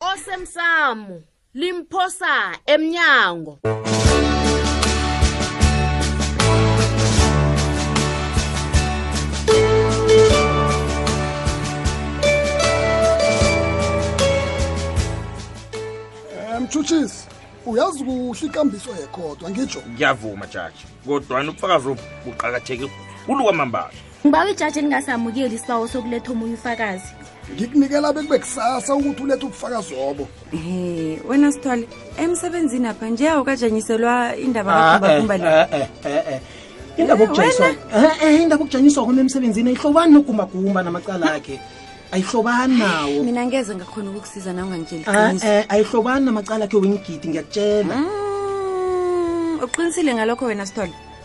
osemsamo limphosa emnyango mtshutshisi uyazi kuhle ikambiso yekhodwa ngitsho ngiyavuma jaji kodwana ubufakazi obu buqakatheke khulu kwamambala ngibawa ijaji elingasamukeli isibawo sokuletha omunye ufakazi ngikunikela bekube kusasa ukuthi ulethe ubufakazi obo um wena sithole emsebenzini apha nje awukajanyiselwa indaba kagumbagumba le Eh, eh, eh, eh. indaba Eh, okujanyiswa wena? Eh, eh, indaba okujanyiswa khona emsebenzini ayihlobani nogumbagumba namacala akhe ayihlobani nawo mina ngeze ngakhona ukukusiza nawe ungangitsheli Ah, iqiniso eh, ayihlobani namacala akhe wengigidi ngiyakutshela Mm, uqinisile ngalokho wena sithole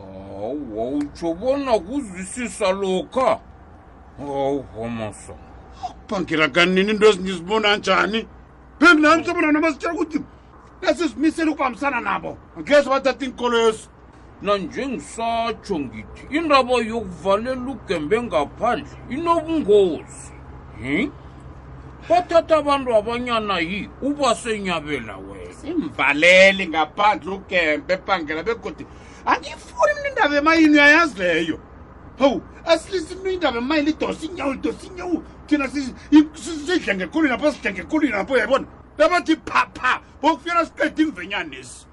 awa utsho bona kuzwisisa lokha awuhomoso bangela kanini into ezingizibona njani phendi nami mhlobona noma sitshela ukuthi nasizimisele ukubambisana nabo ngeze bathatha inkolo yesu nanjengisatsho ngithi indaba yokuvalela ugembe ngaphandle inobungozi bothata abantu abanyana yi uba senyabela wena simvaleli ngaphandle ukempe ebhangela begodi angiyifuni mna indaba emayini uyayazi leyo hawu asilisi mna indaba emayini idosa inyawo idosa inyawo thina sidle ngekolweni lapho sidle ngekolweni lapho yayibona labathi phapha bokufika siqeda imvenyanesi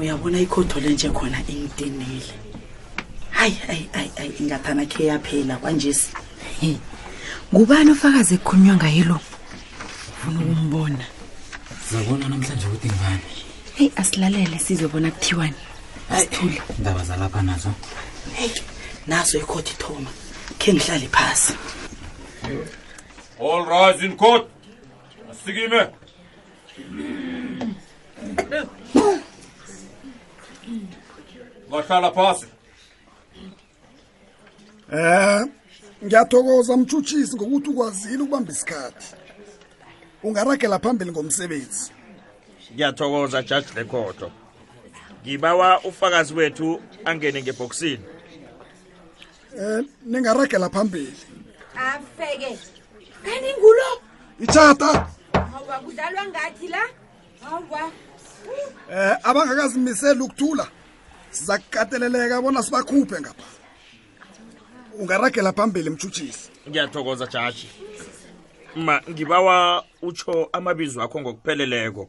uyabona ikhotho le nje khona ingidenile hayi hayi hayi hayi ingathana khe yaphela kwanjesi ngubani ofakazi ekhulunywa ngaye lo funa ukumbona zabona namhlanje ukuthi ngibani heyi asilalele sizobona kuthiwani asithule indaba zalapha nazo heyi naso ikhotho ithoma khe ngihlale phasi All rise in court. Nasıl giyme? Başarla pasi. Eh ngiyathokoza mtshutshisi ngokuthi ukwazile ukubamba isikhathi ungaragela phambili ngomsebenzi ngiyathokoza judge lekhodo ngibawa ufakazi wethu angene ngebhokisini um ningaragela phambili afeke kaningulo itshata hawa kudlalwa ngathi la hawa um abangakazimiseli ukuthula siza kukateleleka bona sibakhuphe ngapha ungaragela phambili mtshutshisi ngiyathokoza jaji ma ngibawa utsho amabizo akho ngokupheleleko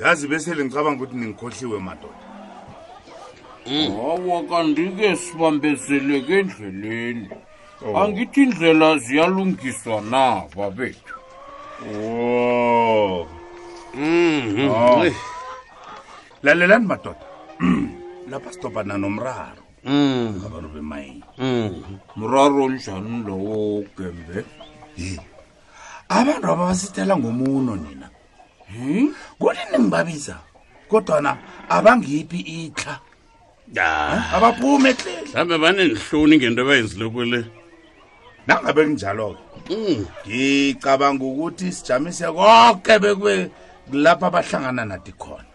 yazi besele ngicabanga ukuthi ningikhohliwe madoda hawa kanti-ke sibambezeleke endleleni Oh. angithi indlela ziyalungiswa na babethu wo Mhm. Oh. lalelani madoda lapha sidobhana nomraro mm. abantu bemayini mm. mraro onjani lowo gembe abantu aba basithela ngomuno nina hmm? kunini ngibabiza kodwana abangiphi itlha ah. abaphume etleli mhlawumbe banenhloni ngento abayenzileko le nangabe kunjalo-ke mm. ngicabanga ukuthi sijamise konke bekube kulapho abahlangana nathi khona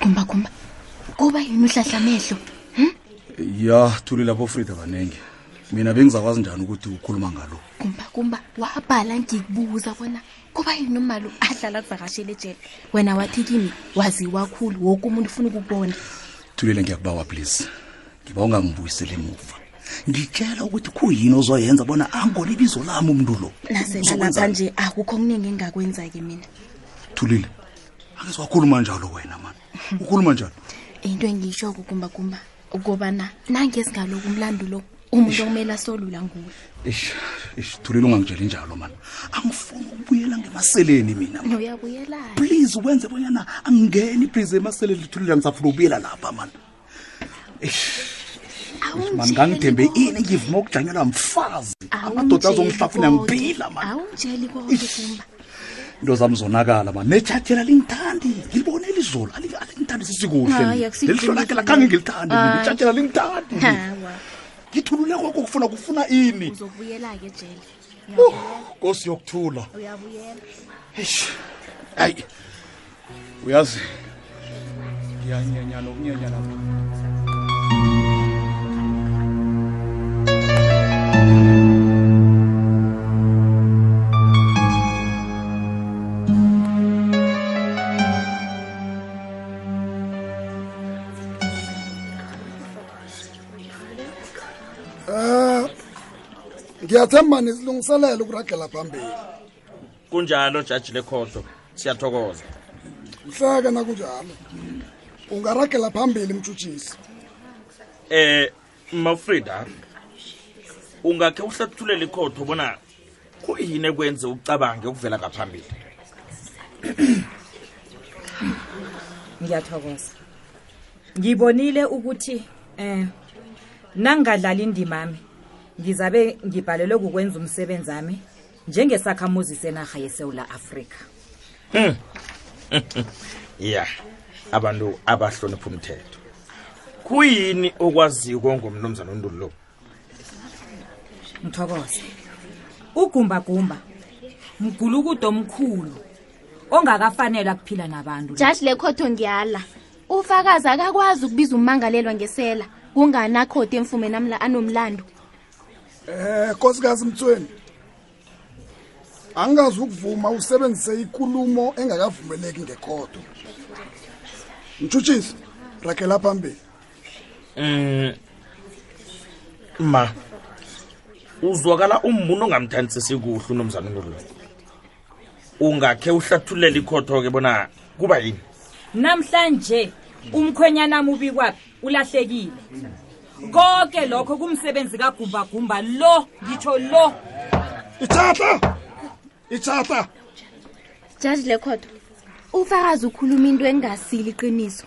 kumba kumba kuba yini uhlahla amehlo ya thuli lapho frida baningi mina bengizakwazi njani ukuthi ukhuluma ngalo kumba kumba wabhala ngikubuza bona kuba yini umali adlala kuvakashele ejele wena wathi kimi waziwa khulu woke umuntu ufuna ukubona thulile ngiyakubawa please ngiba ungangibuyiseli emuva ngitshela ukuthi khuyini ozoyenza bona angole ibizo lami umuntu lo nasenalapha nje akukho kuningi engingakwenza-ke mina thulile ake siwakhuluma njalo wena mani ukhuluma njalo into engisho kugumbagumba ukobana nangezingaloku umlando lo umuntu okumele asolula nguwe isithulile ungangitsheli njalo mani angifuni ukubuyela ngemaseleni mina noyabuyela please wenze bonyana angingeni please emaseleni lithulile angisafuna ukubuyela lapha mani mani ngangithembe ini ngivuma ukujanyelwa mfazi amadoda azongihlafuna ngibhila into zami zonakala ma netshathela lingithandi ngilibonela izolo alingithandi sisikuhlelelihlolakela khange ngilithandi nitshathela lingithandi ngithululekoko kufuna kufuna ini Uh, kosi yokuthula eish hayi uyazi ngiyanyenyana ukunyenyana ngiyathemba nisilungiselela ukuragela phambili kunjalo jaji lekhohlo siyathokoza mhleke nakunjalo ungaragela phambili mtshutshisi eh mafrida ungakhe uhlathulele ikhotho bona kuyini ekwenze ucabange ukuvela ngaphambili ngiyathokoza ngibonile ukuthi eh nangadlali indimami ngizabe ngibhalelwe kukwenza umsebenzi ami njengesakhamuzi senarha yesewula afrika hmm. ya abantu abahlonipha umthetho kuyini okwaziko ngomnumzana untulu lo ngithokoze ugumbagumba mgulukudo omkhulu ongakafanele akuphila nabantu jaji lekhotho ngiyala ufakazi akakwazi ukubiza ummangalelwa ngesela kunganakhodi emfumeni amla anomlando eh nkosikazi mtsweni angazi ukuvuma usebenzise ikulumo engakavumeleki ngekhodo mtshutshisi rakela phambili um ma uzwakala umuntu ongamthandisisi kuhle unomzana unorloko ungakhe uhlathulele ikhotho-ke bona kuba yini namhlanje umkhwenyana mubikwaphi ulahlekile konke lokho kumsebenzi kagumbagumba lo ngitsho lo ithatha ithatha jaji lekhodo ufakazi ukhuluma into engasile iqiniso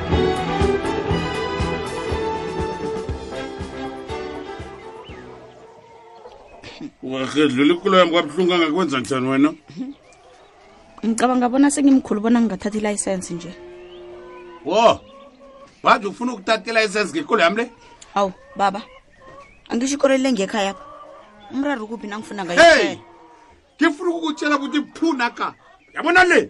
ungahedlula ikulo yami kwabuhlungu angakwenza njani wena ngicabanga bona sengimkhulu bona ngingathatha ilayisensi nje wo waje ufuna ukutata ilayisensi ngekulo yami le awu baba angisho ikoleli lengekhaya pha umraro kuphi nangifuna ngayo hey ngifuna ukukutshela ukuthi phuna ka yabona le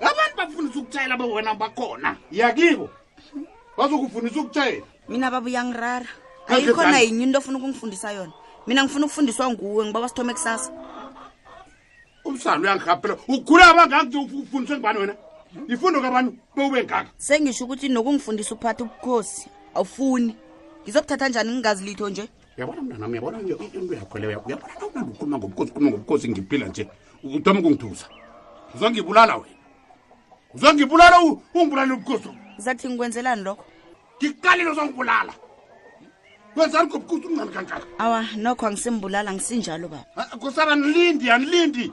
abantu bakufundisa ukutshayela bo wena bakhona yakibo bazokufundisa ukutshayela mina baba uyangirara Kahle ayikho njani? nayinye into ofuna ukungifundisa yona mina ngifuna ukufundiswa nguwe ngiba wasithome kusasa umsana uyangirhapela ugula abangaki ufundiswe ngubani wena ifundo kabantu bewube ngaka sengisho ukuthi nokungifundisa ukuphatha ubukhosi awufuni ngizokuthatha njani ngingazi litho nje yabona mntanami yabona into yakho leyo uyabona nawunandi ukhuluma ngobukhosi ukhuluma ngobukhosi ngiphila nje uthoma ukungithusa uzongibulala wena uzongibulala ungibulala ubukhosi zathi ngikwenzelani lokho ngikalile uzongibulala wenzani gobukhosi umncane kanjalo awa nokho angisimbulala ngisinjalo baba kusaba nilindi anilindi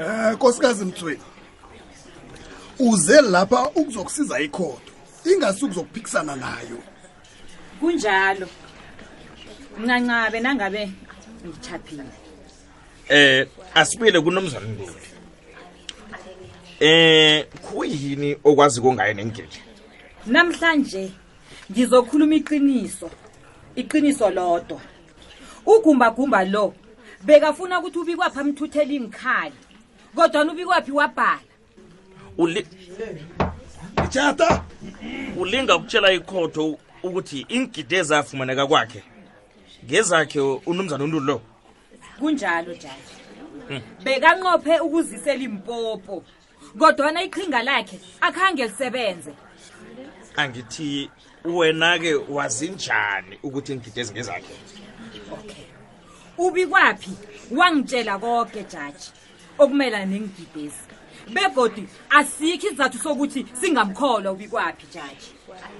Eh nkosikazi Mtsweni. Uze lapha ukuzokusiza ikhotho. Ingasi ukuzokuphikisana nayo. kunjalo mncancabe nangabe ngithaphile eh asibuyele kunomzana Nduli eh kuyini okwazi kongaye nengidi namhlanje ngizokhuluma iqiniso iqiniso lodwa ugumbagumba lo bekafuna ukuthi ubikwaphi amthuthela iinkhali kodwa nubikwaphi wabhala ijata ulinga ukutshela ikhotho ukuthi ingidi ezafumaneka kwakhe ngezakhe unumzana untulu lo kunjalo jaji hmm. bekanqophe ukuzisela impopo kodwana iqhinga lakhe akhange lisebenze angithi wena-ke wazinjani ukuthi ngigide ezinye zakhe okay ubikwaphi wangitshela konke jaji okumayelana nengigidezi begodi asikho isizathu sokuthi singamkholwa ubikwaphi jaji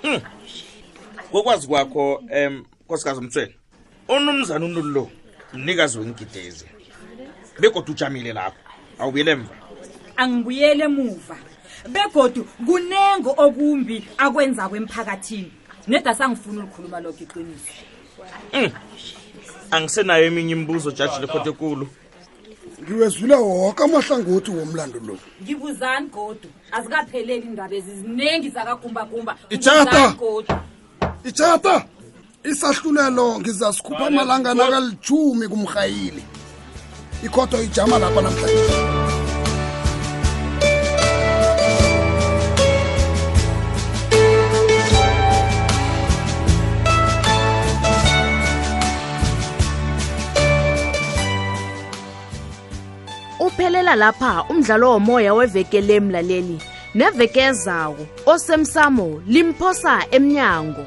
hmm. ngokwazi kwakho um nkosikazi umthweni unumzana unullo mnikazi wengidezi begoda ujamile lapho awubuyele emva angibuyele emuva begodu kunengo okumbi akwenza kwemphakathini neda sangifuna ulikhuluma lokho iqiniso hmm. angisenayo eminye imibuzo jaji lekhote kulu ngiwezwile woke amahlangothi womlando lo ngibuzani godu azikapheleli indaba ezi ziningi zakagumbagumba ijata ijata isahlulelo ngizasikhupha amalanga nakalithumi kumrhayili ikhodo ijama lapha namhlanje Uphelela lapha umdlalo womoya weveke le mlaleli neveke ezawo osemsamo limphosa emnyango